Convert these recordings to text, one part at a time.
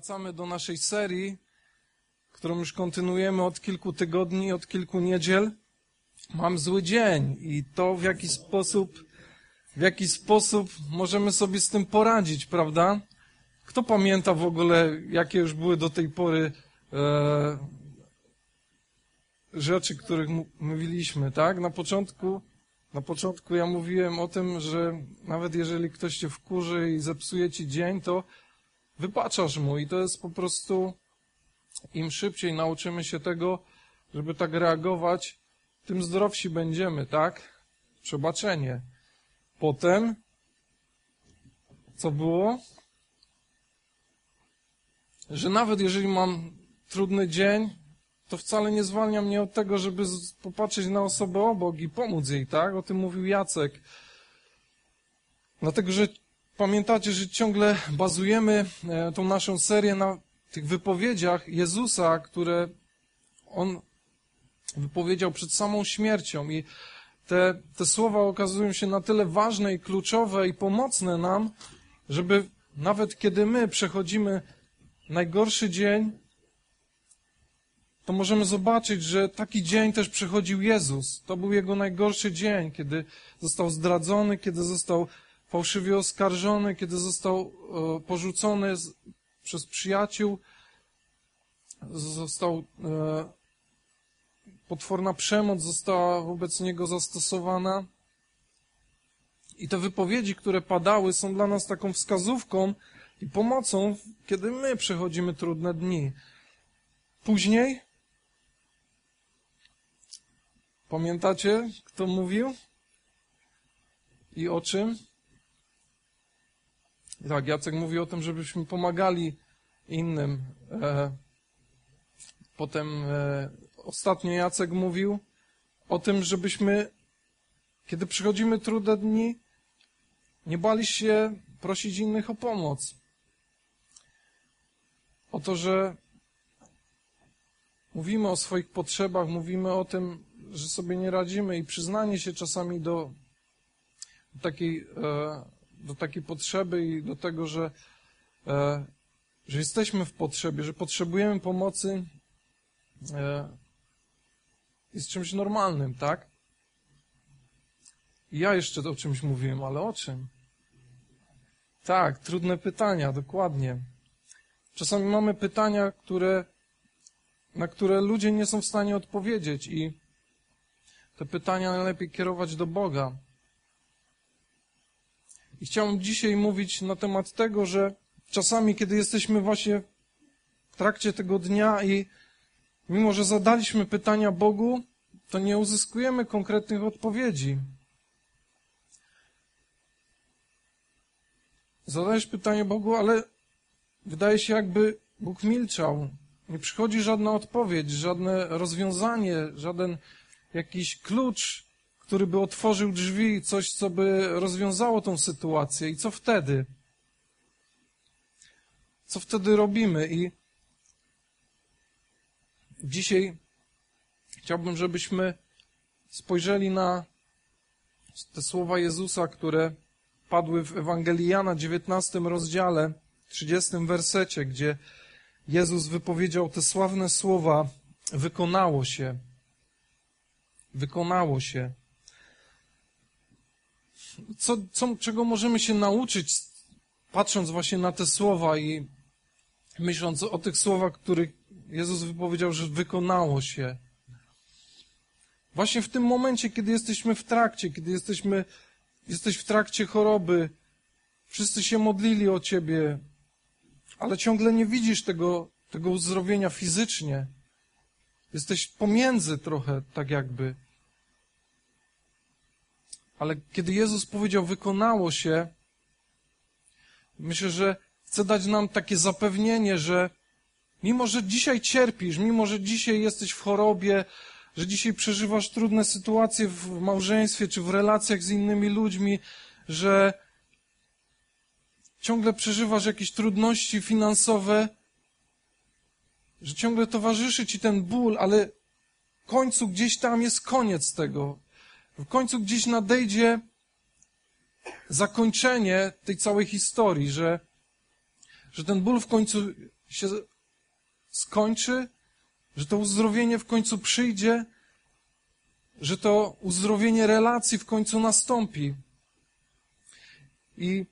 Wracamy do naszej serii, którą już kontynuujemy od kilku tygodni, od kilku niedziel. Mam zły dzień i to w jaki sposób, w jaki sposób możemy sobie z tym poradzić, prawda? Kto pamięta w ogóle, jakie już były do tej pory e, rzeczy, których mówiliśmy, tak? Na początku, na początku ja mówiłem o tym, że nawet jeżeli ktoś cię wkurzy i zepsuje ci dzień, to wypaczasz mu i to jest po prostu im szybciej nauczymy się tego, żeby tak reagować, tym zdrowsi będziemy, tak? Przebaczenie. Potem, co było? Że nawet jeżeli mam trudny dzień, to wcale nie zwalnia mnie od tego, żeby popatrzeć na osobę obok i pomóc jej, tak? O tym mówił Jacek. Dlatego, że Pamiętacie, że ciągle bazujemy e, tą naszą serię na tych wypowiedziach Jezusa, które On wypowiedział przed samą śmiercią i te, te słowa okazują się na tyle ważne i kluczowe i pomocne nam, żeby nawet kiedy my przechodzimy najgorszy dzień, to możemy zobaczyć, że taki dzień też przechodził Jezus. To był jego najgorszy dzień, kiedy został zdradzony, kiedy został fałszywie oskarżony, kiedy został e, porzucony przez przyjaciół, został e, potworna przemoc została wobec niego zastosowana. I te wypowiedzi, które padały, są dla nas taką wskazówką i pomocą, kiedy my przechodzimy trudne dni. Później, pamiętacie, kto mówił i o czym? Tak, Jacek mówi o tym, żebyśmy pomagali innym. E, potem e, ostatnio Jacek mówił o tym, żebyśmy, kiedy przychodzimy trudne dni, nie bali się prosić innych o pomoc. O to, że mówimy o swoich potrzebach, mówimy o tym, że sobie nie radzimy i przyznanie się czasami do, takiej e, do takiej potrzeby i do tego, że, e, że jesteśmy w potrzebie, że potrzebujemy pomocy, jest czymś normalnym, tak? I ja jeszcze o czymś mówiłem, ale o czym? Tak, trudne pytania, dokładnie. Czasami mamy pytania, które, na które ludzie nie są w stanie odpowiedzieć i te pytania najlepiej kierować do Boga. I chciałem dzisiaj mówić na temat tego, że czasami, kiedy jesteśmy właśnie w trakcie tego dnia i mimo, że zadaliśmy pytania Bogu, to nie uzyskujemy konkretnych odpowiedzi. Zadajesz pytanie Bogu, ale wydaje się, jakby Bóg milczał. Nie przychodzi żadna odpowiedź, żadne rozwiązanie, żaden jakiś klucz który by otworzył drzwi, coś, co by rozwiązało tą sytuację. I co wtedy? Co wtedy robimy? I dzisiaj chciałbym, żebyśmy spojrzeli na te słowa Jezusa, które padły w Ewangelii Jana, 19 rozdziale, 30 wersecie, gdzie Jezus wypowiedział te sławne słowa: Wykonało się. Wykonało się co, co, czego możemy się nauczyć, patrząc właśnie na te słowa i myśląc o tych słowach, których Jezus wypowiedział, że wykonało się. Właśnie w tym momencie, kiedy jesteśmy w trakcie, kiedy jesteśmy, jesteś w trakcie choroby, wszyscy się modlili o ciebie, ale ciągle nie widzisz tego, tego uzdrowienia fizycznie. Jesteś pomiędzy trochę, tak jakby. Ale kiedy Jezus powiedział, wykonało się, myślę, że chce dać nam takie zapewnienie, że mimo, że dzisiaj cierpisz, mimo, że dzisiaj jesteś w chorobie, że dzisiaj przeżywasz trudne sytuacje w małżeństwie czy w relacjach z innymi ludźmi, że ciągle przeżywasz jakieś trudności finansowe, że ciągle towarzyszy ci ten ból, ale w końcu gdzieś tam jest koniec tego w końcu gdzieś nadejdzie zakończenie tej całej historii, że, że ten ból w końcu się skończy, że to uzdrowienie w końcu przyjdzie, że to uzdrowienie relacji w końcu nastąpi. I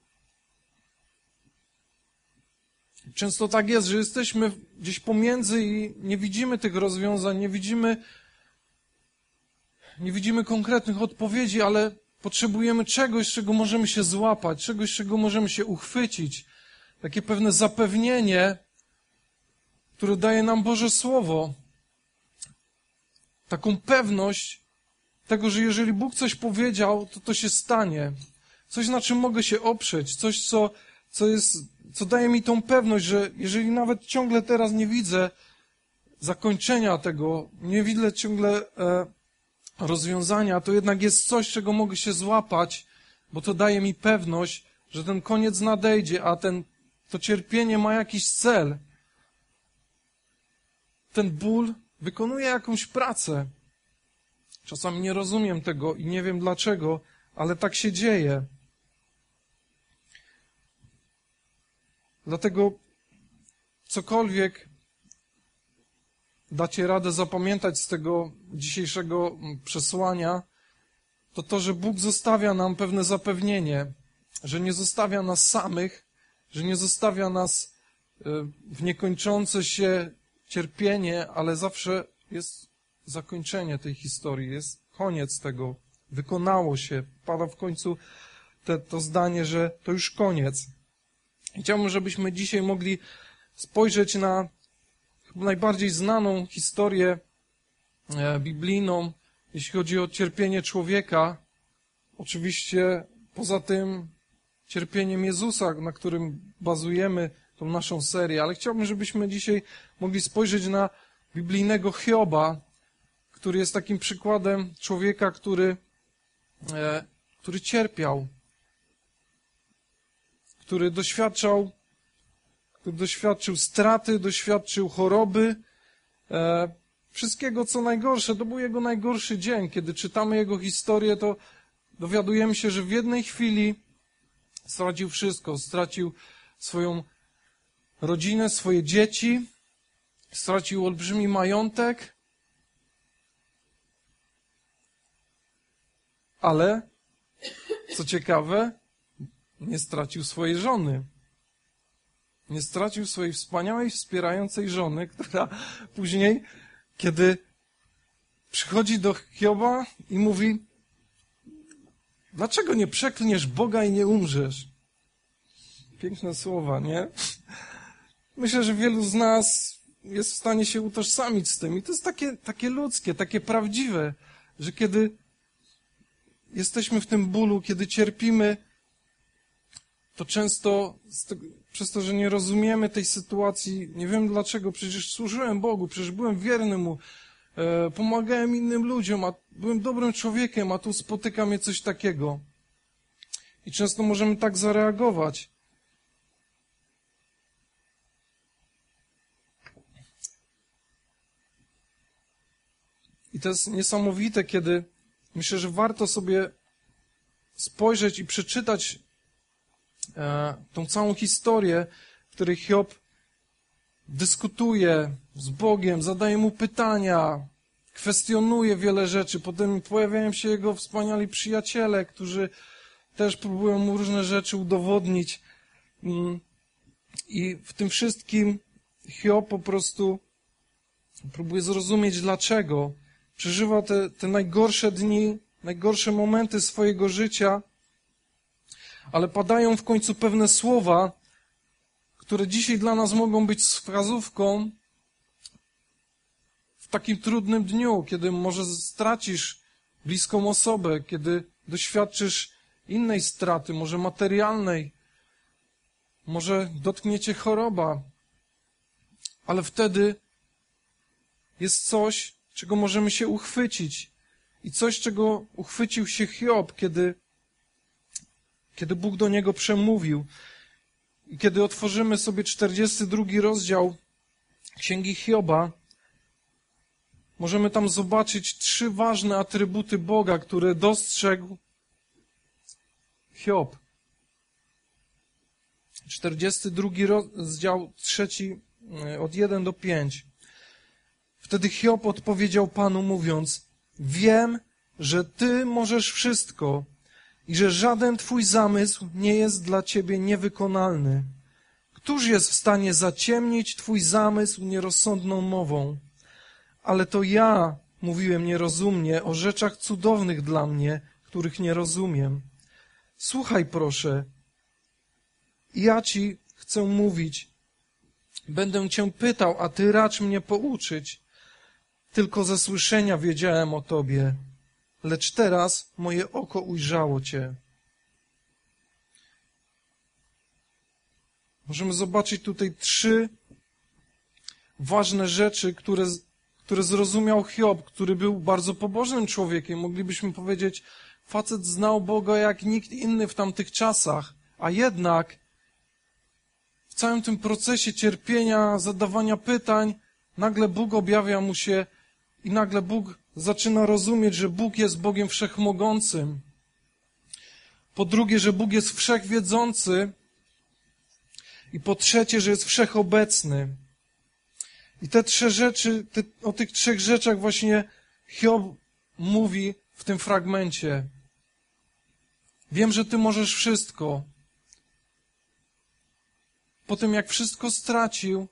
często tak jest, że jesteśmy gdzieś pomiędzy i nie widzimy tych rozwiązań, nie widzimy, nie widzimy konkretnych odpowiedzi, ale potrzebujemy czegoś, czego możemy się złapać, czegoś, czego możemy się uchwycić. Takie pewne zapewnienie, które daje nam Boże Słowo. Taką pewność tego, że jeżeli Bóg coś powiedział, to to się stanie. Coś, na czym mogę się oprzeć, coś, co, co jest, co daje mi tą pewność, że jeżeli nawet ciągle teraz nie widzę zakończenia tego, nie widzę ciągle e, rozwiązania, to jednak jest coś, czego mogę się złapać, bo to daje mi pewność, że ten koniec nadejdzie, a ten, to cierpienie ma jakiś cel. Ten ból wykonuje jakąś pracę. Czasami nie rozumiem tego i nie wiem dlaczego, ale tak się dzieje. Dlatego cokolwiek dacie radę zapamiętać z tego dzisiejszego przesłania, to to, że Bóg zostawia nam pewne zapewnienie, że nie zostawia nas samych, że nie zostawia nas e, w niekończące się cierpienie, ale zawsze jest zakończenie tej historii, jest koniec tego, wykonało się, pada w końcu te, to zdanie, że to już koniec. Chciałbym, żebyśmy dzisiaj mogli spojrzeć na najbardziej znaną historię e, biblijną, jeśli chodzi o cierpienie człowieka. Oczywiście poza tym cierpieniem Jezusa, na którym bazujemy tą naszą serię, ale chciałbym, żebyśmy dzisiaj mogli spojrzeć na biblijnego Hioba, który jest takim przykładem człowieka, który, e, który cierpiał, który doświadczał, doświadczył straty, doświadczył choroby, e, wszystkiego co najgorsze. To był jego najgorszy dzień. Kiedy czytamy jego historię, to dowiadujemy się, że w jednej chwili stracił wszystko. Stracił swoją rodzinę, swoje dzieci, stracił olbrzymi majątek, ale co ciekawe, nie stracił swojej żony. Nie stracił swojej wspaniałej, wspierającej żony, która później, kiedy przychodzi do Hioba i mówi, dlaczego nie przeklniesz Boga i nie umrzesz? Piękne słowa, nie? Myślę, że wielu z nas jest w stanie się utożsamić z tym. I to jest takie, takie ludzkie, takie prawdziwe, że kiedy jesteśmy w tym bólu, kiedy cierpimy, to często przez to, że nie rozumiemy tej sytuacji, nie wiem dlaczego, przecież służyłem Bogu, przecież byłem wierny Mu, e, pomagałem innym ludziom, a byłem dobrym człowiekiem, a tu spotyka mnie coś takiego. I często możemy tak zareagować. I to jest niesamowite, kiedy Myślę, że warto sobie spojrzeć i przeczytać tą całą historię, w której Hiob dyskutuje z Bogiem, zadaje mu pytania, kwestionuje wiele rzeczy. Potem pojawiają się jego wspaniali przyjaciele, którzy też próbują mu różne rzeczy udowodnić. Mm, I w tym wszystkim Hiob po prostu próbuje zrozumieć dlaczego przeżywa te, te najgorsze dni, najgorsze momenty swojego życia, ale padają w końcu pewne słowa, które dzisiaj dla nas mogą być wskazówką w takim trudnym dniu, kiedy może stracisz bliską osobę, kiedy doświadczysz innej straty, może materialnej, może dotkniecie choroba, ale wtedy jest coś, czego możemy się uchwycić. I coś, czego uchwycił się Hiob, kiedy, kiedy Bóg do niego przemówił. I kiedy otworzymy sobie 42 rozdział Księgi Hioba, możemy tam zobaczyć trzy ważne atrybuty Boga, które dostrzegł Hiob. 42 rozdział, trzeci e, od 1 do 5. Wtedy Hiob odpowiedział Panu mówiąc, wiem, że Ty możesz wszystko i że żaden Twój zamysł nie jest dla Ciebie niewykonalny. Któż jest w stanie zaciemnić Twój zamysł nierozsądną mową? Ale to ja mówiłem nierozumnie o rzeczach cudownych dla mnie, których nie rozumiem. Słuchaj proszę, ja Ci chcę mówić. Będę Cię pytał, a Ty racz mnie pouczyć. Tylko ze słyszenia wiedziałem o Tobie, lecz teraz moje oko ujrzało Cię. Możemy zobaczyć tutaj trzy ważne rzeczy, które, które zrozumiał Hiob, który był bardzo pobożnym człowiekiem. Moglibyśmy powiedzieć, facet znał Boga jak nikt inny w tamtych czasach, a jednak w całym tym procesie cierpienia, zadawania pytań, nagle Bóg objawia mu się i nagle Bóg zaczyna rozumieć, że Bóg jest Bogiem wszechmogącym. Po drugie, że Bóg jest wszechwiedzący. I po trzecie, że jest wszechobecny. I te trzy rzeczy, te, o tych trzech rzeczach właśnie Hiob mówi w tym fragmencie. Wiem, że Ty możesz wszystko. Po tym, jak wszystko stracił,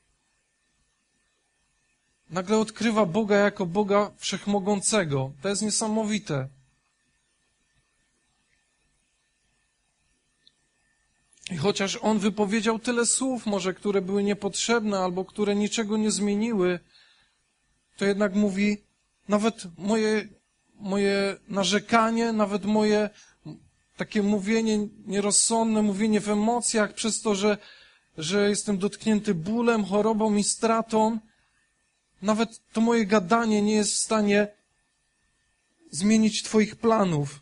nagle odkrywa Boga jako Boga wszechmogącego. To jest niesamowite. I chociaż on wypowiedział tyle słów, może które były niepotrzebne albo które niczego nie zmieniły, to jednak mówi, nawet moje, moje narzekanie, nawet moje takie mówienie nierozsądne, mówienie w emocjach, przez to, że, że jestem dotknięty bólem, chorobą i stratą, nawet to moje gadanie nie jest w stanie zmienić Twoich planów.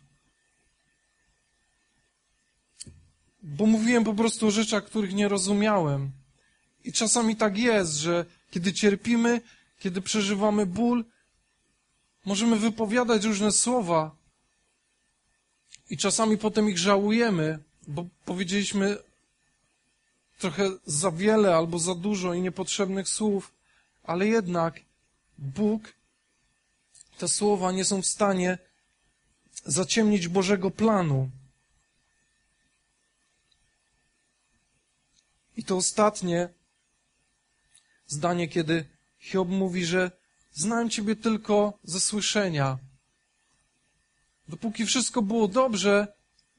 Bo mówiłem po prostu o rzeczach, których nie rozumiałem. I czasami tak jest, że kiedy cierpimy, kiedy przeżywamy ból, możemy wypowiadać różne słowa i czasami potem ich żałujemy, bo powiedzieliśmy trochę za wiele albo za dużo i niepotrzebnych słów, ale jednak Bóg, te słowa nie są w stanie zaciemnić Bożego planu. I to ostatnie zdanie, kiedy Hiob mówi, że znałem Ciebie tylko ze słyszenia. Dopóki wszystko było dobrze,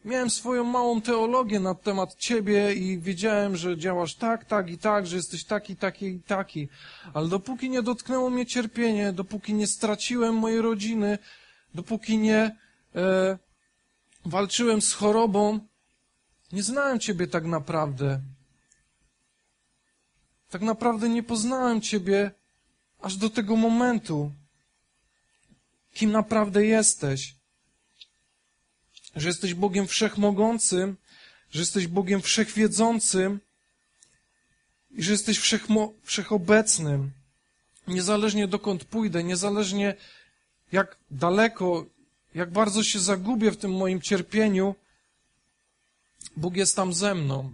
miałem swoją małą teologię na temat Ciebie i wiedziałem, że działasz tak, tak i tak, że jesteś taki, taki i taki. Ale dopóki nie dotknęło mnie cierpienie, dopóki nie straciłem mojej rodziny, dopóki nie e, walczyłem z chorobą, nie znałem Ciebie tak naprawdę. Tak naprawdę nie poznałem Ciebie aż do tego momentu, kim naprawdę jesteś. Że jesteś Bogiem wszechmogącym, że jesteś Bogiem wszechwiedzącym i że jesteś wszechmo, wszechobecnym. Niezależnie dokąd pójdę, niezależnie jak daleko, jak bardzo się zagubię w tym moim cierpieniu, Bóg jest tam ze mną.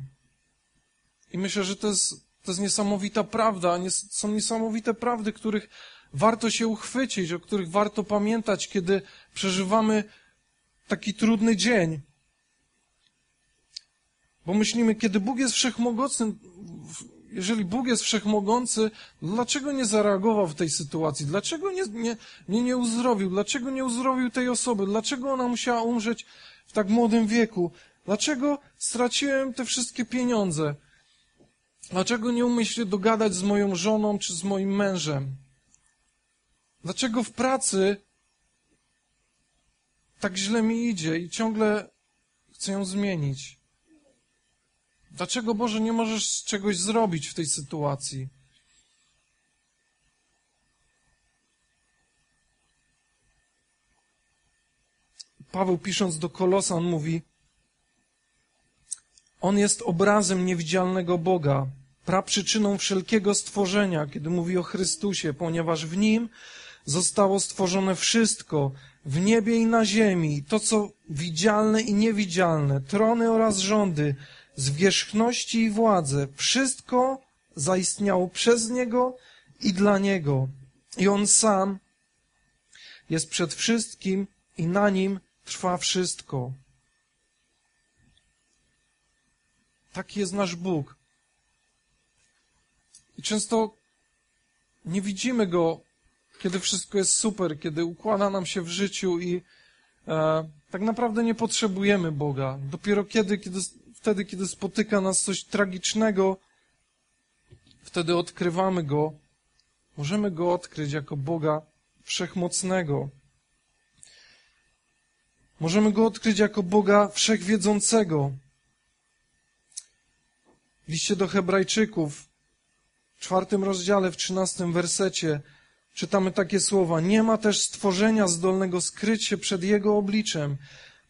I myślę, że to jest to jest niesamowita prawda, są niesamowite prawdy, których warto się uchwycić, o których warto pamiętać, kiedy przeżywamy taki trudny dzień. Bo myślimy, kiedy Bóg jest wszechmogący, jeżeli Bóg jest wszechmogący, dlaczego nie zareagował w tej sytuacji? Dlaczego nie, nie, mnie nie uzdrowił? Dlaczego nie uzdrowił tej osoby? Dlaczego ona musiała umrzeć w tak młodym wieku? Dlaczego straciłem te wszystkie pieniądze? Dlaczego nie umie się dogadać z moją żoną czy z moim mężem? Dlaczego w pracy tak źle mi idzie i ciągle chcę ją zmienić? Dlaczego, Boże, nie możesz czegoś zrobić w tej sytuacji? Paweł pisząc do Kolosan mówi, on jest obrazem niewidzialnego Boga, praprzyczyną wszelkiego stworzenia, kiedy mówi o Chrystusie, ponieważ w Nim zostało stworzone wszystko, w niebie i na ziemi, to co widzialne i niewidzialne, trony oraz rządy, zwierzchności i władze, wszystko zaistniało przez Niego i dla Niego. I On sam jest przed wszystkim i na Nim trwa wszystko. Taki jest nasz Bóg. I często nie widzimy Go, kiedy wszystko jest super, kiedy układa nam się w życiu i e, tak naprawdę nie potrzebujemy Boga. Dopiero kiedy, kiedy, wtedy, kiedy spotyka nas coś tragicznego, wtedy odkrywamy Go. Możemy Go odkryć jako Boga Wszechmocnego. Możemy Go odkryć jako Boga Wszechwiedzącego. W liście do Hebrajczyków, w czwartym rozdziale, w trzynastym wersecie, czytamy takie słowa. Nie ma też stworzenia zdolnego skryć się przed Jego obliczem.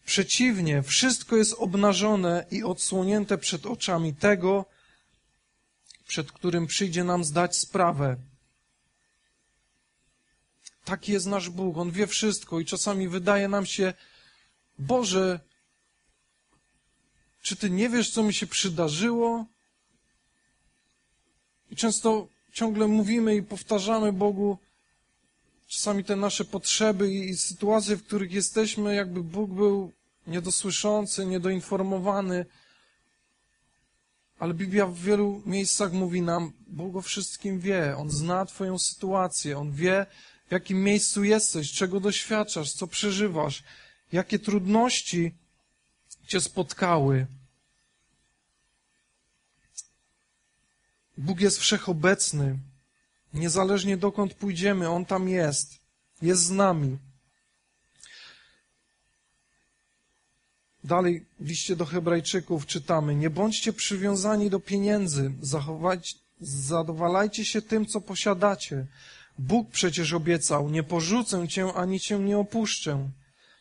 Przeciwnie, wszystko jest obnażone i odsłonięte przed oczami tego, przed którym przyjdzie nam zdać sprawę. Taki jest nasz Bóg. On wie wszystko i czasami wydaje nam się, Boże, czy Ty nie wiesz, co mi się przydarzyło? I często ciągle mówimy i powtarzamy Bogu czasami te nasze potrzeby i sytuacje, w których jesteśmy, jakby Bóg był niedosłyszący, niedoinformowany. Ale Biblia w wielu miejscach mówi nam, Bóg o wszystkim wie. On zna Twoją sytuację. On wie, w jakim miejscu jesteś, czego doświadczasz, co przeżywasz, jakie trudności Cię spotkały. Bóg jest wszechobecny. Niezależnie dokąd pójdziemy, On tam jest. Jest z nami. Dalej w liście do Hebrajczyków czytamy: Nie bądźcie przywiązani do pieniędzy, zachować, zadowalajcie się tym, co posiadacie. Bóg przecież obiecał: Nie porzucę cię ani cię nie opuszczę.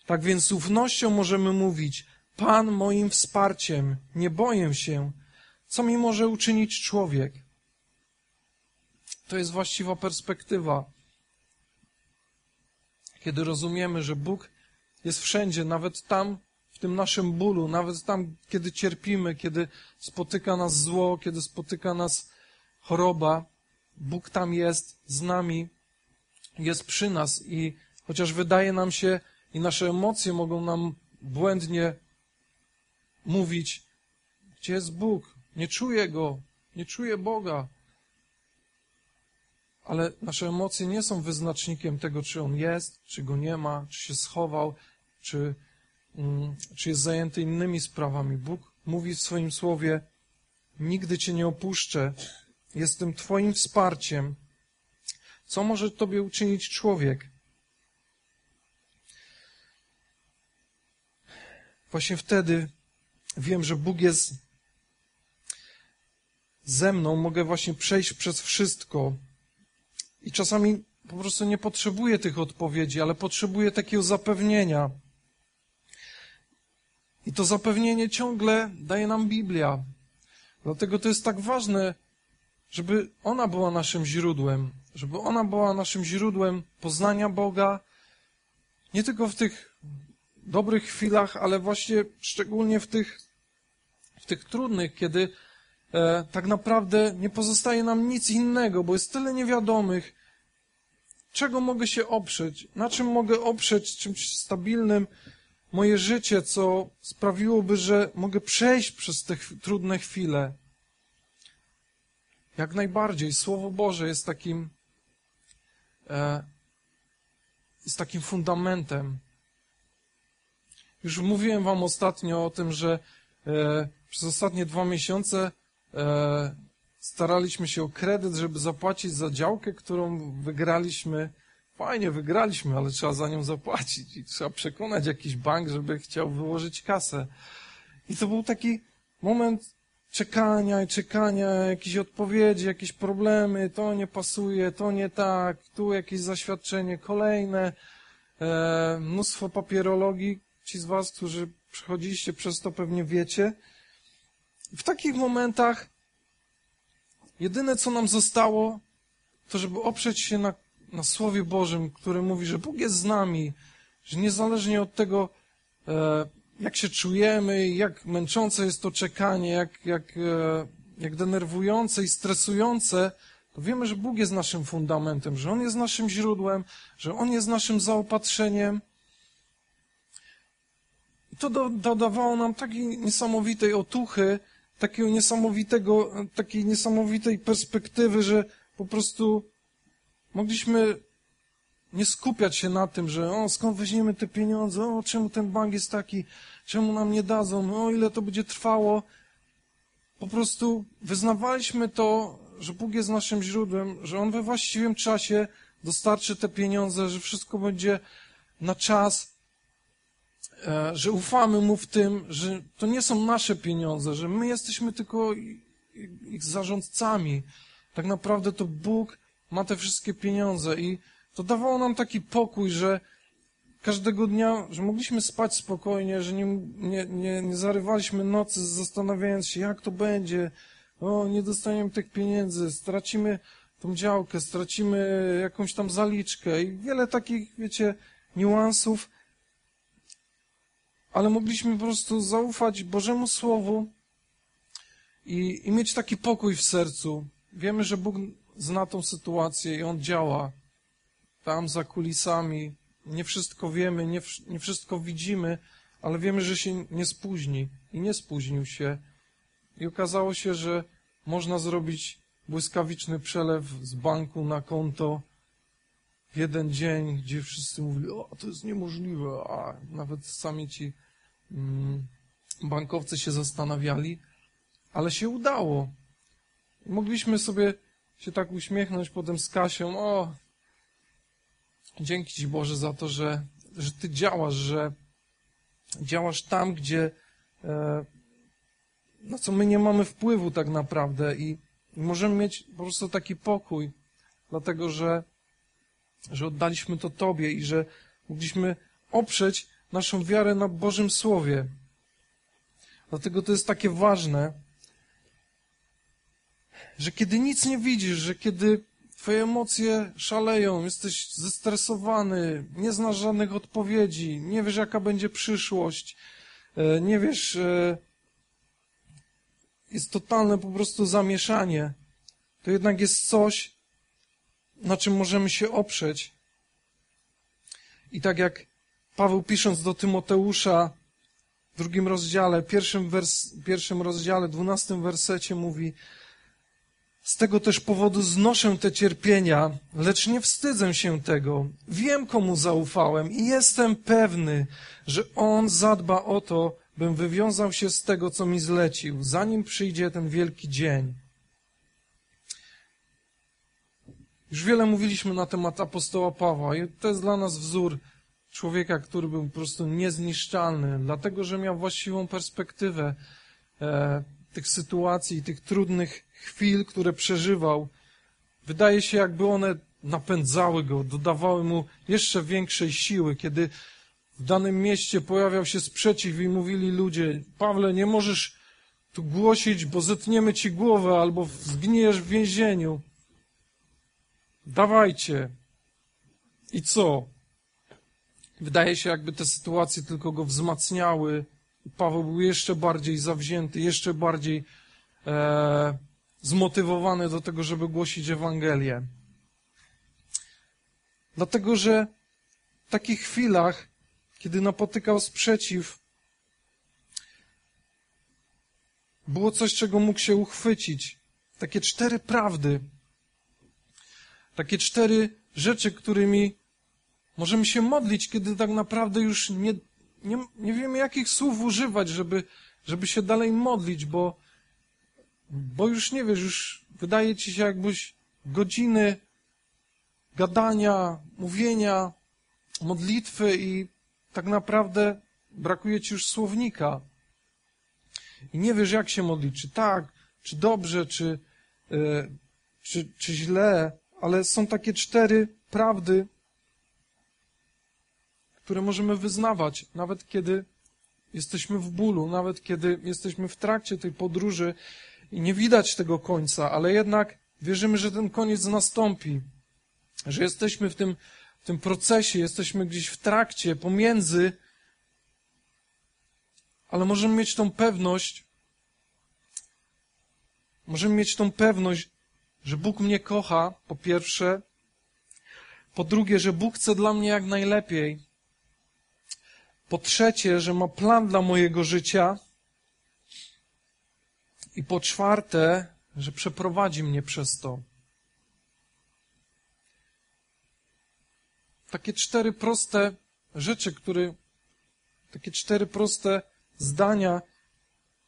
Tak więc z ufnością możemy mówić: Pan moim wsparciem, nie boję się. Co mi może uczynić człowiek? To jest właściwa perspektywa. Kiedy rozumiemy, że Bóg jest wszędzie, nawet tam, w tym naszym bólu, nawet tam, kiedy cierpimy, kiedy spotyka nas zło, kiedy spotyka nas choroba, Bóg tam jest z nami, jest przy nas i chociaż wydaje nam się i nasze emocje mogą nam błędnie mówić, gdzie jest Bóg? Nie czuję Go, nie czuję Boga ale nasze emocje nie są wyznacznikiem tego, czy on jest, czy go nie ma, czy się schował, czy, mm, czy jest zajęty innymi sprawami. Bóg mówi w swoim słowie: Nigdy cię nie opuszczę, jestem Twoim wsparciem. Co może Tobie uczynić człowiek? Właśnie wtedy wiem, że Bóg jest ze mną, mogę właśnie przejść przez wszystko, i czasami po prostu nie potrzebuję tych odpowiedzi, ale potrzebuję takiego zapewnienia. I to zapewnienie ciągle daje nam Biblia. Dlatego to jest tak ważne, żeby ona była naszym źródłem, żeby ona była naszym źródłem poznania Boga, nie tylko w tych dobrych chwilach, ale właśnie szczególnie w tych, w tych trudnych, kiedy e, tak naprawdę nie pozostaje nam nic innego, bo jest tyle niewiadomych. Czego mogę się oprzeć? Na czym mogę oprzeć czymś stabilnym moje życie, co sprawiłoby, że mogę przejść przez te trudne chwile? Jak najbardziej. Słowo Boże jest takim, e, jest takim fundamentem. Już mówiłem Wam ostatnio o tym, że e, przez ostatnie dwa miesiące E, staraliśmy się o kredyt, żeby zapłacić za działkę, którą wygraliśmy. Fajnie, wygraliśmy, ale trzeba za nią zapłacić i trzeba przekonać jakiś bank, żeby chciał wyłożyć kasę. I to był taki moment czekania i czekania, jakieś odpowiedzi, jakieś problemy, to nie pasuje, to nie tak, tu jakieś zaświadczenie, kolejne, e, mnóstwo papierologii. Ci z Was, którzy przechodziliście przez to pewnie wiecie. W takich momentach jedyne, co nam zostało, to żeby oprzeć się na, na Słowie Bożym, które mówi, że Bóg jest z nami, że niezależnie od tego, e, jak się czujemy, jak męczące jest to czekanie, jak, jak, e, jak denerwujące i stresujące, to wiemy, że Bóg jest naszym fundamentem, że On jest naszym źródłem, że On jest naszym zaopatrzeniem. I to do, dodawało nam takiej niesamowitej otuchy, takiego niesamowitego, takiej niesamowitej perspektywy, że po prostu mogliśmy nie skupiać się na tym, że o, skąd weźmiemy te pieniądze, o, czemu ten bank jest taki, czemu nam nie dadzą, o, ile to będzie trwało. Po prostu wyznawaliśmy to, że Bóg jest naszym źródłem, że On we właściwym czasie dostarczy te pieniądze, że wszystko będzie na czas, że ufamy Mu w tym, że to nie są nasze pieniądze, że my jesteśmy tylko ich zarządcami. Tak naprawdę to Bóg ma te wszystkie pieniądze i to dawało nam taki pokój, że każdego dnia, że mogliśmy spać spokojnie, że nie, nie, nie, nie zarywaliśmy nocy zastanawiając się, jak to będzie, o, nie dostaniemy tych pieniędzy, stracimy tą działkę, stracimy jakąś tam zaliczkę i wiele takich, wiecie, niuansów, ale mogliśmy po prostu zaufać Bożemu Słowu i, i mieć taki pokój w sercu. Wiemy, że Bóg zna tą sytuację i On działa tam za kulisami. Nie wszystko wiemy, nie, nie wszystko widzimy, ale wiemy, że się nie spóźni. I nie spóźnił się. I okazało się, że można zrobić błyskawiczny przelew z banku na konto jeden dzień, gdzie wszyscy mówili, o, to jest niemożliwe, a nawet sami ci mm, bankowcy się zastanawiali, ale się udało. Mogliśmy sobie się tak uśmiechnąć potem z Kasią, o, dzięki Ci Boże za to, że, że Ty działasz, że działasz tam, gdzie e, na co my nie mamy wpływu tak naprawdę i możemy mieć po prostu taki pokój, dlatego że, że oddaliśmy to Tobie i że mogliśmy oprzeć naszą wiarę na Bożym Słowie. Dlatego to jest takie ważne, że kiedy nic nie widzisz, że kiedy Twoje emocje szaleją, jesteś zestresowany, nie znasz żadnych odpowiedzi, nie wiesz, jaka będzie przyszłość, e, nie wiesz, e, jest totalne po prostu zamieszanie. To jednak jest coś, na czym możemy się oprzeć. I tak jak Paweł pisząc do Tymoteusza w drugim rozdziale, pierwszym, wers, pierwszym rozdziale, dwunastym wersecie mówi, z tego też powodu znoszę te cierpienia, lecz nie wstydzę się tego. Wiem, komu zaufałem i jestem pewny, że On zadba o to, bym wywiązał się z tego, co mi zlecił, zanim przyjdzie ten wielki dzień. Już wiele mówiliśmy na temat apostoła Pawła i to jest dla nas wzór człowieka, który był po prostu niezniszczalny, dlatego że miał właściwą perspektywę e, tych sytuacji, tych trudnych chwil, które przeżywał, wydaje się, jakby one napędzały go, dodawały mu jeszcze większej siły, kiedy w danym mieście pojawiał się sprzeciw i mówili ludzie, Pawle, nie możesz tu głosić, bo zetniemy ci głowę albo zgniesz w więzieniu. Dawajcie. I co? Wydaje się, jakby te sytuacje tylko go wzmacniały. Paweł był jeszcze bardziej zawzięty, jeszcze bardziej e, zmotywowany do tego, żeby głosić Ewangelię. Dlatego, że w takich chwilach, kiedy napotykał sprzeciw, było coś, czego mógł się uchwycić. Takie cztery prawdy. Takie cztery rzeczy, którymi możemy się modlić, kiedy tak naprawdę już nie, nie, nie wiemy, jakich słów używać, żeby, żeby się dalej modlić, bo bo już nie wiesz, już wydaje ci się, jakbyś godziny gadania, mówienia, modlitwy i tak naprawdę brakuje ci już słownika. I nie wiesz, jak się modlić, czy tak, czy dobrze, czy, yy, czy, czy źle, ale są takie cztery prawdy, które możemy wyznawać, nawet kiedy jesteśmy w bólu, nawet kiedy jesteśmy w trakcie tej podróży i nie widać tego końca, ale jednak wierzymy, że ten koniec nastąpi, że jesteśmy w tym, w tym procesie, jesteśmy gdzieś w trakcie, pomiędzy, ale możemy mieć tą pewność, możemy mieć tą pewność, że Bóg mnie kocha, po pierwsze, po drugie, że Bóg chce dla mnie jak najlepiej, po trzecie, że ma plan dla mojego życia i po czwarte, że przeprowadzi mnie przez to. Takie cztery proste rzeczy, które, takie cztery proste zdania,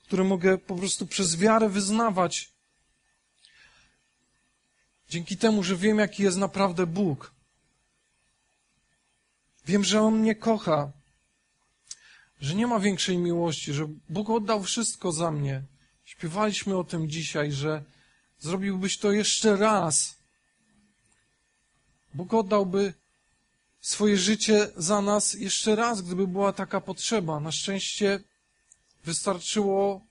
które mogę po prostu przez wiarę wyznawać. Dzięki temu, że wiem, jaki jest naprawdę Bóg. Wiem, że On mnie kocha, że nie ma większej miłości, że Bóg oddał wszystko za mnie. Śpiewaliśmy o tym dzisiaj, że zrobiłbyś to jeszcze raz. Bóg oddałby swoje życie za nas jeszcze raz, gdyby była taka potrzeba. Na szczęście wystarczyło,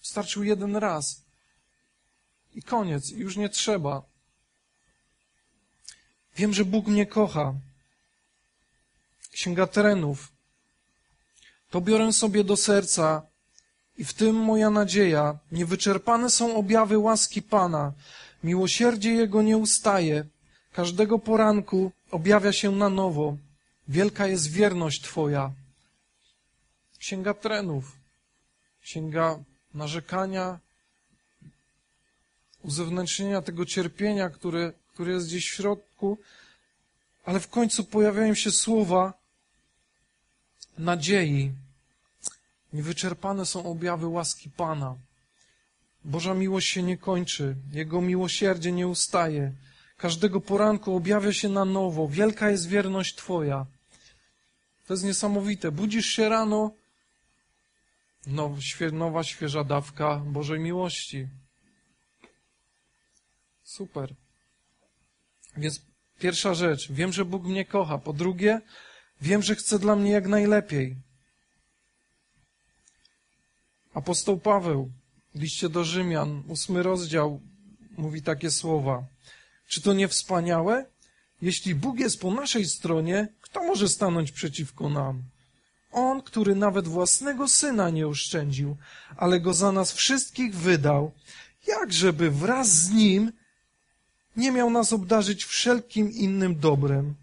wystarczył jeden raz. I koniec, już nie trzeba. Wiem, że Bóg mnie kocha. Księga Terenów. To biorę sobie do serca i w tym moja nadzieja. Niewyczerpane są objawy łaski Pana. Miłosierdzie Jego nie ustaje. Każdego poranku objawia się na nowo. Wielka jest wierność Twoja. Księga trenów, księga narzekania, uzewnętrznienia tego cierpienia, które, które jest gdzieś w środku, ale w końcu pojawiają się słowa nadziei. Niewyczerpane są objawy łaski Pana. Boża miłość się nie kończy, Jego miłosierdzie nie ustaje. Każdego poranku objawia się na nowo. Wielka jest wierność Twoja. To jest niesamowite. Budzisz się rano, nowa, świeża dawka Bożej miłości. Super. Więc pierwsza rzecz, wiem, że Bóg mnie kocha. Po drugie, wiem, że chce dla mnie jak najlepiej. Apostoł Paweł liście do Rzymian, ósmy rozdział, mówi takie słowa. Czy to nie wspaniałe? Jeśli Bóg jest po naszej stronie, kto może stanąć przeciwko nam? On, który nawet własnego syna nie oszczędził, ale go za nas wszystkich wydał, jakżeby wraz z nim nie miał nas obdarzyć wszelkim innym dobrem.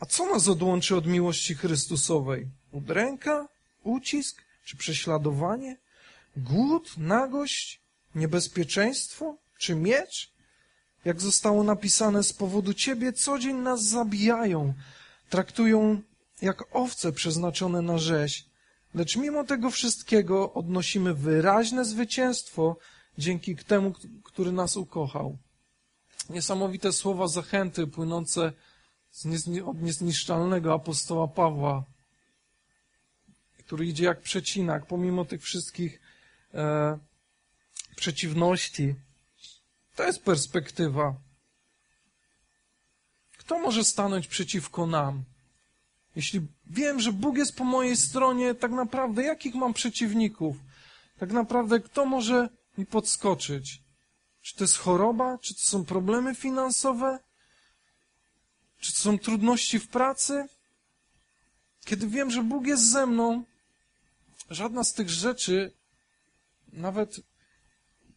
A co nas odłączy od miłości Chrystusowej? Udręka? Ucisk? Czy prześladowanie? Głód? Nagość? Niebezpieczeństwo? Czy miecz? Jak zostało napisane, z powodu Ciebie co dzień nas zabijają, traktują jak owce przeznaczone na rzeź, lecz mimo tego wszystkiego odnosimy wyraźne zwycięstwo dzięki temu, który nas ukochał. Niesamowite słowa zachęty płynące od niezniszczalnego apostoła Pawła, który idzie jak przecinak, pomimo tych wszystkich e, przeciwności. To jest perspektywa. Kto może stanąć przeciwko nam? Jeśli wiem, że Bóg jest po mojej stronie, tak naprawdę jakich mam przeciwników? Tak naprawdę kto może mi podskoczyć? Czy to jest choroba? Czy to są problemy finansowe? Czy to są trudności w pracy? Kiedy wiem, że Bóg jest ze mną, żadna z tych rzeczy, nawet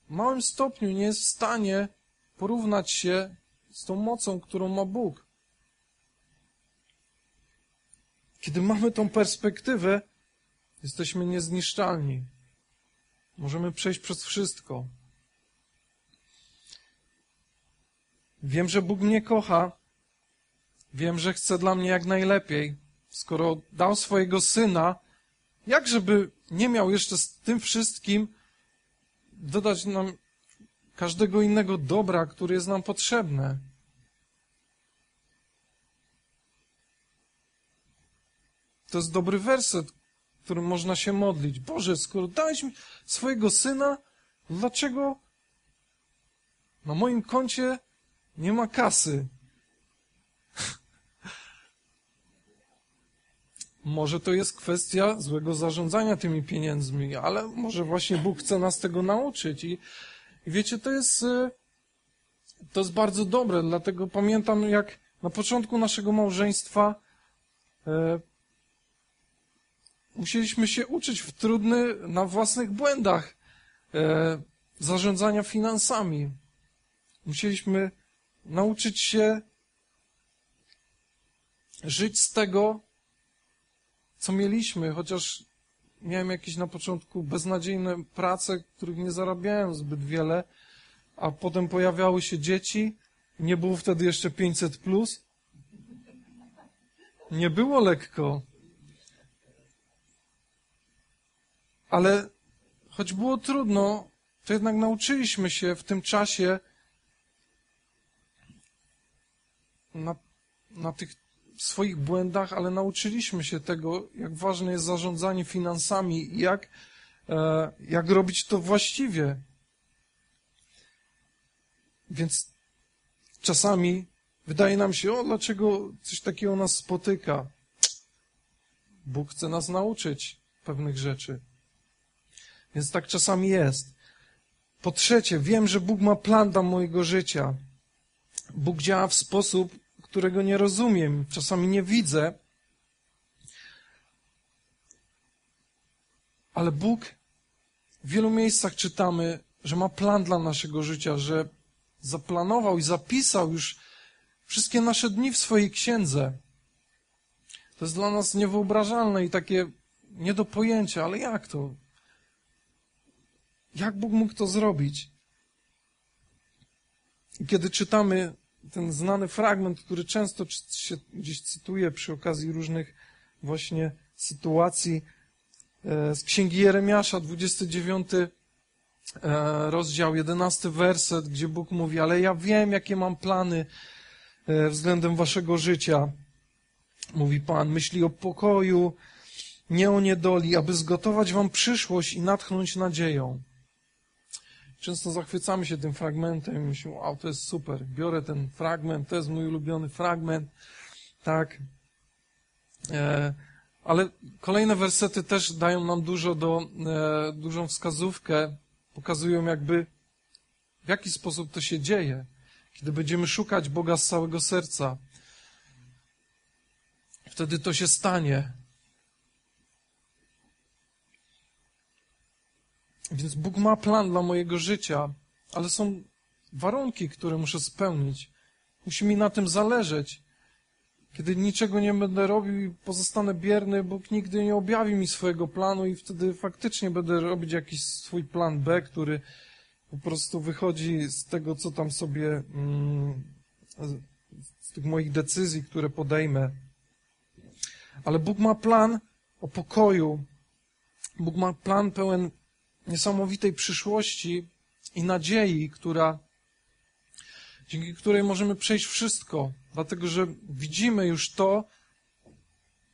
w małym stopniu nie jest w stanie porównać się z tą mocą, którą ma Bóg. Kiedy mamy tą perspektywę, jesteśmy niezniszczalni. Możemy przejść przez wszystko. Wiem, że Bóg mnie kocha. Wiem, że chce dla mnie jak najlepiej. Skoro dał swojego syna, jak żeby nie miał jeszcze z tym wszystkim dodać nam każdego innego dobra, które jest nam potrzebne. To jest dobry werset, którym można się modlić. Boże, skoro dałeś mi swojego syna, dlaczego na moim koncie nie ma kasy? Może to jest kwestia złego zarządzania tymi pieniędzmi, ale może właśnie Bóg chce nas tego nauczyć. I, i wiecie, to jest, e, to jest bardzo dobre, dlatego pamiętam, jak na początku naszego małżeństwa e, musieliśmy się uczyć w trudny, na własnych błędach. E, zarządzania finansami. Musieliśmy nauczyć się żyć z tego, co mieliśmy, chociaż miałem jakieś na początku beznadziejne prace, których nie zarabiałem zbyt wiele, a potem pojawiały się dzieci, nie było wtedy jeszcze 500 plus. Nie było lekko. Ale choć było trudno, to jednak nauczyliśmy się w tym czasie na, na tych swoich błędach, ale nauczyliśmy się tego, jak ważne jest zarządzanie finansami i jak, e, jak robić to właściwie. Więc czasami wydaje nam się, o, dlaczego coś takiego nas spotyka? Bóg chce nas nauczyć pewnych rzeczy. Więc tak czasami jest. Po trzecie, wiem, że Bóg ma plan dla mojego życia. Bóg działa w sposób, którego nie rozumiem, czasami nie widzę. Ale Bóg w wielu miejscach czytamy, że ma plan dla naszego życia, że zaplanował i zapisał już wszystkie nasze dni w swojej księdze. To jest dla nas niewyobrażalne i takie nie do pojęcia, ale jak to? Jak Bóg mógł to zrobić? I kiedy czytamy ten znany fragment, który często się gdzieś cytuje przy okazji różnych właśnie sytuacji e, z Księgi Jeremiasza, 29 e, rozdział, 11 werset, gdzie Bóg mówi, ale ja wiem, jakie mam plany e, względem waszego życia. Mówi Pan, myśli o pokoju, nie o niedoli, aby zgotować wam przyszłość i natchnąć nadzieją. Często zachwycamy się tym fragmentem i myślimy, wow, to jest super, biorę ten fragment, to jest mój ulubiony fragment, tak. E, ale kolejne wersety też dają nam dużo do, e, dużą wskazówkę, pokazują jakby, w jaki sposób to się dzieje, kiedy będziemy szukać Boga z całego serca. Wtedy to się stanie. Więc Bóg ma plan dla mojego życia, ale są warunki, które muszę spełnić. Musi mi na tym zależeć. Kiedy niczego nie będę robił i pozostanę bierny, Bóg nigdy nie objawi mi swojego planu i wtedy faktycznie będę robić jakiś swój plan B, który po prostu wychodzi z tego, co tam sobie, mm, z tych moich decyzji, które podejmę. Ale Bóg ma plan o pokoju. Bóg ma plan pełen niesamowitej przyszłości i nadziei, która, dzięki której możemy przejść wszystko, dlatego że widzimy już to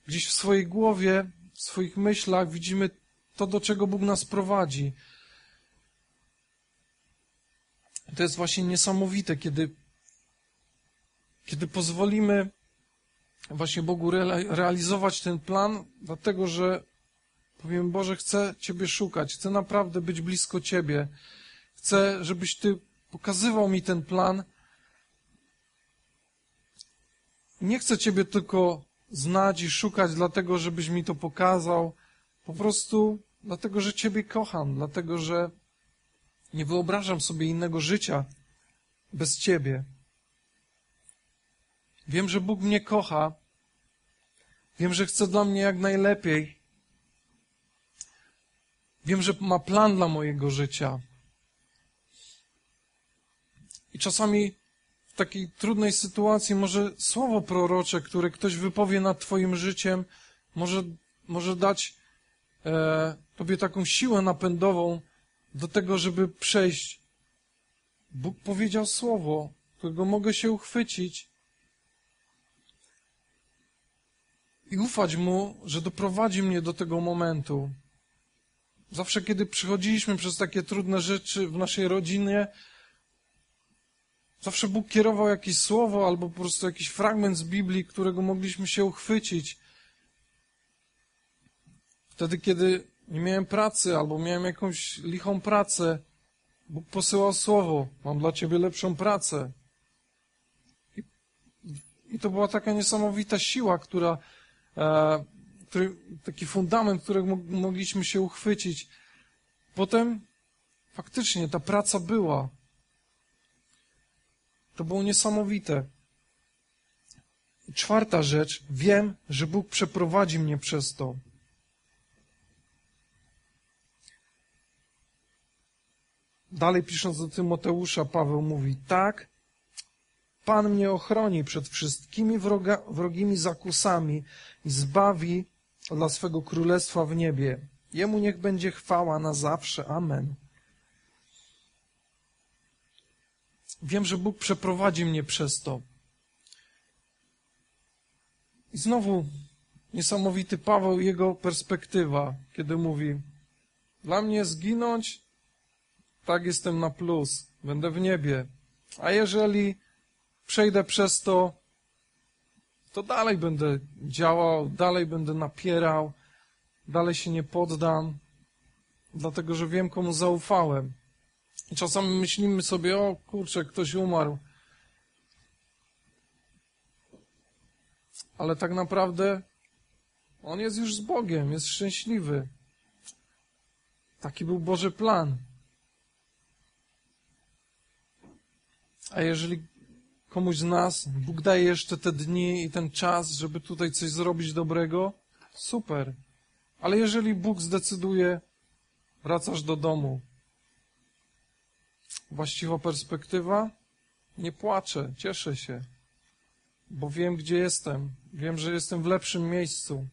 gdzieś w swojej głowie, w swoich myślach, widzimy to, do czego Bóg nas prowadzi. To jest właśnie niesamowite, kiedy, kiedy pozwolimy właśnie Bogu realizować ten plan, dlatego że Powiem, Boże, chcę Ciebie szukać, chcę naprawdę być blisko Ciebie. Chcę, żebyś Ty pokazywał mi ten plan. Nie chcę Ciebie tylko znać i szukać, dlatego, żebyś mi to pokazał. Po prostu dlatego, że Ciebie kocham, dlatego, że nie wyobrażam sobie innego życia bez Ciebie. Wiem, że Bóg mnie kocha. Wiem, że chce dla mnie jak najlepiej. Wiem, że ma plan dla mojego życia. I czasami w takiej trudnej sytuacji może słowo prorocze, które ktoś wypowie nad Twoim życiem, może, może dać e, Tobie taką siłę napędową do tego, żeby przejść. Bóg powiedział słowo, którego mogę się uchwycić i ufać Mu, że doprowadzi mnie do tego momentu. Zawsze, kiedy przychodziliśmy przez takie trudne rzeczy w naszej rodzinie, zawsze Bóg kierował jakieś słowo albo po prostu jakiś fragment z Biblii, którego mogliśmy się uchwycić. Wtedy, kiedy nie miałem pracy albo miałem jakąś lichą pracę, Bóg posyłał słowo: Mam dla ciebie lepszą pracę. I, i to była taka niesamowita siła, która e, który, taki fundament, którego mogliśmy się uchwycić. Potem Faktycznie ta praca była. To było niesamowite. Czwarta rzecz, wiem, że Bóg przeprowadzi mnie przez to. Dalej pisząc do Tymoteusza, Paweł mówi, tak, Pan mnie ochroni przed wszystkimi wroga, wrogimi zakusami i zbawi dla swego królestwa w niebie. Jemu niech będzie chwała na zawsze. Amen. Wiem, że Bóg przeprowadzi mnie przez to. I znowu niesamowity Paweł, jego perspektywa, kiedy mówi: Dla mnie zginąć, tak jestem na plus, będę w niebie. A jeżeli przejdę przez to, to dalej będę działał, dalej będę napierał, dalej się nie poddam, dlatego że wiem, komu zaufałem. I czasami myślimy sobie, o kurczę, ktoś umarł. Ale tak naprawdę on jest już z Bogiem, jest szczęśliwy. Taki był Boży plan. A jeżeli komuś z nas Bóg daje jeszcze te dni i ten czas, żeby tutaj coś zrobić dobrego, super. Ale jeżeli Bóg zdecyduje, wracasz do domu, właściwa perspektywa, nie płaczę, cieszę się, bo wiem, gdzie jestem. Wiem, że jestem w lepszym miejscu.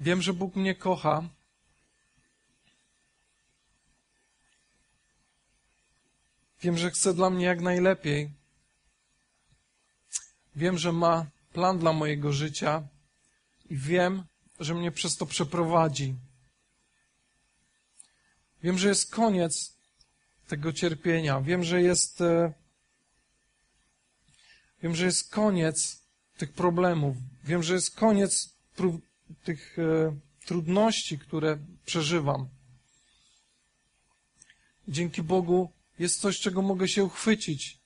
Wiem, że Bóg mnie kocha. Wiem, że chce dla mnie jak najlepiej. Wiem, że ma plan dla mojego życia i wiem, że mnie przez to przeprowadzi. Wiem, że jest koniec tego cierpienia. Wiem, że jest. E, wiem, że jest koniec tych problemów. Wiem, że jest koniec tych e, trudności, które przeżywam. Dzięki Bogu jest coś, czego mogę się uchwycić.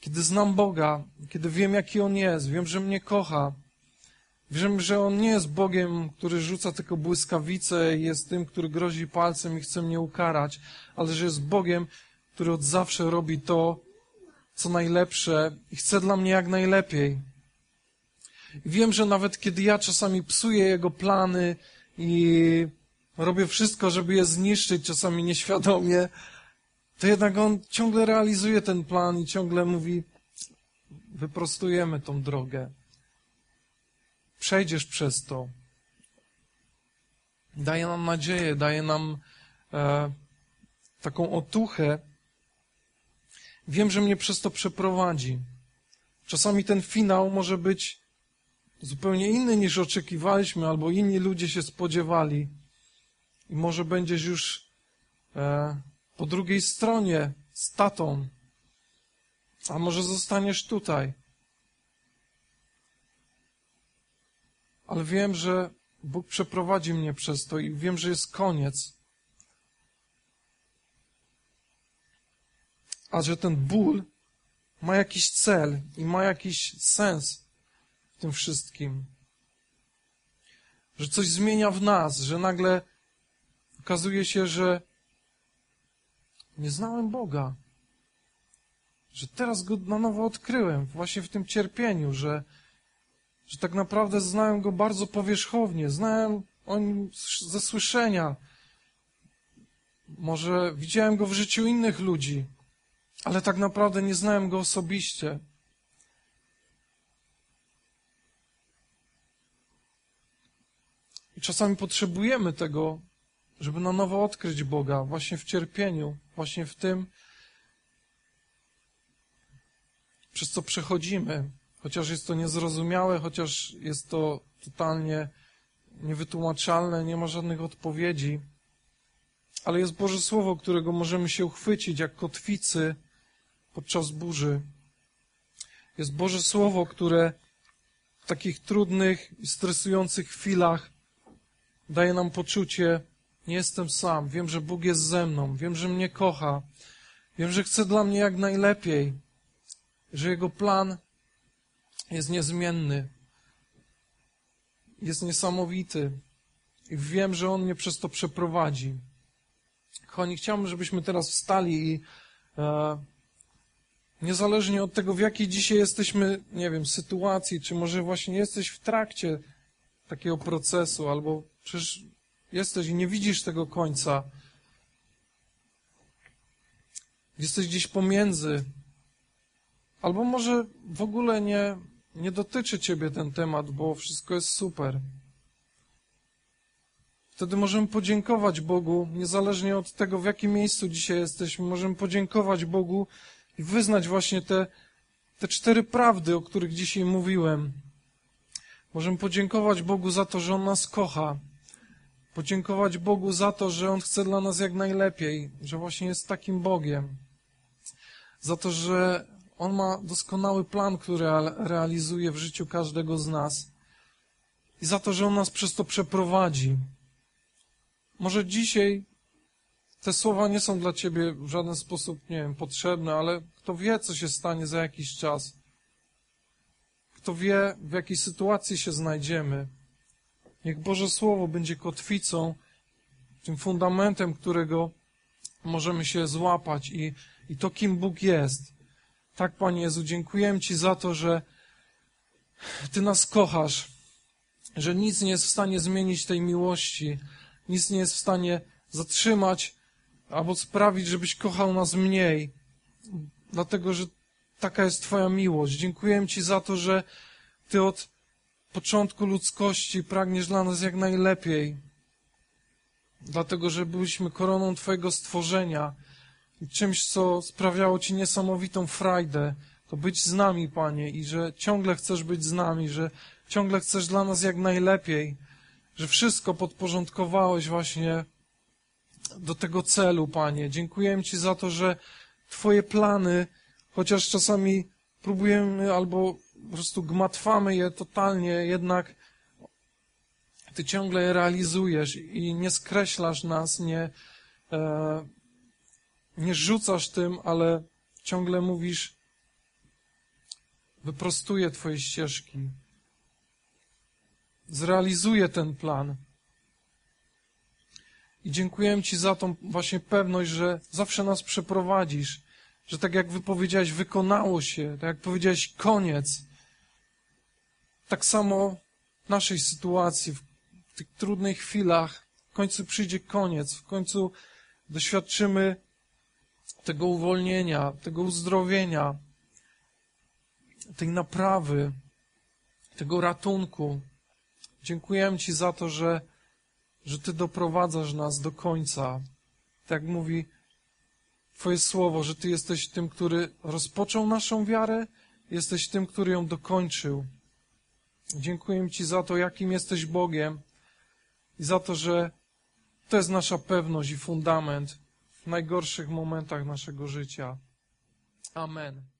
Kiedy znam Boga, kiedy wiem, jaki On jest, wiem, że mnie kocha, wiem, że On nie jest Bogiem, który rzuca tylko błyskawice i jest tym, który grozi palcem i chce mnie ukarać, ale że jest Bogiem, który od zawsze robi to, co najlepsze i chce dla mnie jak najlepiej. I wiem, że nawet kiedy ja czasami psuję Jego plany i robię wszystko, żeby je zniszczyć, czasami nieświadomie, to jednak on ciągle realizuje ten plan i ciągle mówi: Wyprostujemy tą drogę. Przejdziesz przez to. Daje nam nadzieję, daje nam e, taką otuchę. Wiem, że mnie przez to przeprowadzi. Czasami ten finał może być zupełnie inny niż oczekiwaliśmy, albo inni ludzie się spodziewali. I może będziesz już e, po drugiej stronie z tatą. A może zostaniesz tutaj. Ale wiem, że Bóg przeprowadzi mnie przez to i wiem, że jest koniec. A że ten ból ma jakiś cel i ma jakiś sens w tym wszystkim. Że coś zmienia w nas, że nagle okazuje się, że nie znałem Boga. Że teraz go na nowo odkryłem, właśnie w tym cierpieniu, że, że tak naprawdę znałem go bardzo powierzchownie, znałem o nim ze słyszenia. Może widziałem go w życiu innych ludzi, ale tak naprawdę nie znałem go osobiście. I czasami potrzebujemy tego żeby na nowo odkryć Boga właśnie w cierpieniu, właśnie w tym, przez co przechodzimy, chociaż jest to niezrozumiałe, chociaż jest to totalnie niewytłumaczalne, nie ma żadnych odpowiedzi, ale jest Boże Słowo, którego możemy się uchwycić jak kotwicy podczas burzy. Jest Boże Słowo, które w takich trudnych i stresujących chwilach daje nam poczucie, nie jestem sam. Wiem, że Bóg jest ze mną. Wiem, że mnie kocha. Wiem, że chce dla mnie jak najlepiej. Że Jego plan jest niezmienny. Jest niesamowity. i wiem, że On mnie przez to przeprowadzi. Kochani, chciałbym, żebyśmy teraz wstali i e, niezależnie od tego, w jakiej dzisiaj jesteśmy, nie wiem, sytuacji, czy może właśnie jesteś w trakcie takiego procesu, albo przecież jesteś i nie widzisz tego końca, jesteś gdzieś pomiędzy, albo może w ogóle nie, nie dotyczy Ciebie ten temat, bo wszystko jest super. Wtedy możemy podziękować Bogu, niezależnie od tego, w jakim miejscu dzisiaj jesteśmy, możemy podziękować Bogu i wyznać właśnie te, te cztery prawdy, o których dzisiaj mówiłem. Możemy podziękować Bogu za to, że On nas kocha. Podziękować Bogu za to, że On chce dla nas jak najlepiej, że właśnie jest takim Bogiem. Za to, że On ma doskonały plan, który realizuje w życiu każdego z nas. I za to, że On nas przez to przeprowadzi. Może dzisiaj te słowa nie są dla ciebie w żaden sposób, nie wiem, potrzebne, ale kto wie, co się stanie za jakiś czas. Kto wie, w jakiej sytuacji się znajdziemy. Niech Boże Słowo będzie kotwicą, tym fundamentem, którego możemy się złapać i, i to, kim Bóg jest. Tak, Panie Jezu, dziękuję Ci za to, że Ty nas kochasz, że nic nie jest w stanie zmienić tej miłości, nic nie jest w stanie zatrzymać albo sprawić, żebyś kochał nas mniej, dlatego że taka jest Twoja miłość. Dziękuję Ci za to, że Ty od początku ludzkości pragniesz dla nas jak najlepiej, dlatego że byliśmy koroną Twojego stworzenia i czymś, co sprawiało Ci niesamowitą frajdę, to być z nami, Panie, i że ciągle chcesz być z nami, że ciągle chcesz dla nas jak najlepiej że wszystko podporządkowałeś właśnie do tego celu, Panie. Dziękujemy Ci za to, że Twoje plany, chociaż czasami próbujemy albo po prostu gmatwamy je totalnie, jednak Ty ciągle je realizujesz i nie skreślasz nas, nie, e, nie rzucasz tym, ale ciągle mówisz, wyprostuję Twoje ścieżki zrealizuje ten plan. I dziękuję Ci za tą właśnie pewność, że zawsze nas przeprowadzisz, że tak jak wypowiedziałeś, wykonało się, tak jak powiedziałeś, koniec. Tak samo w naszej sytuacji, w tych trudnych chwilach, w końcu przyjdzie koniec, w końcu doświadczymy tego uwolnienia, tego uzdrowienia, tej naprawy, tego ratunku. Dziękujemy Ci za to, że, że Ty doprowadzasz nas do końca. Tak mówi Twoje słowo, że Ty jesteś tym, który rozpoczął naszą wiarę, jesteś tym, który ją dokończył. Dziękuję Ci za to, jakim jesteś Bogiem i za to, że to jest nasza pewność i fundament w najgorszych momentach naszego życia. Amen.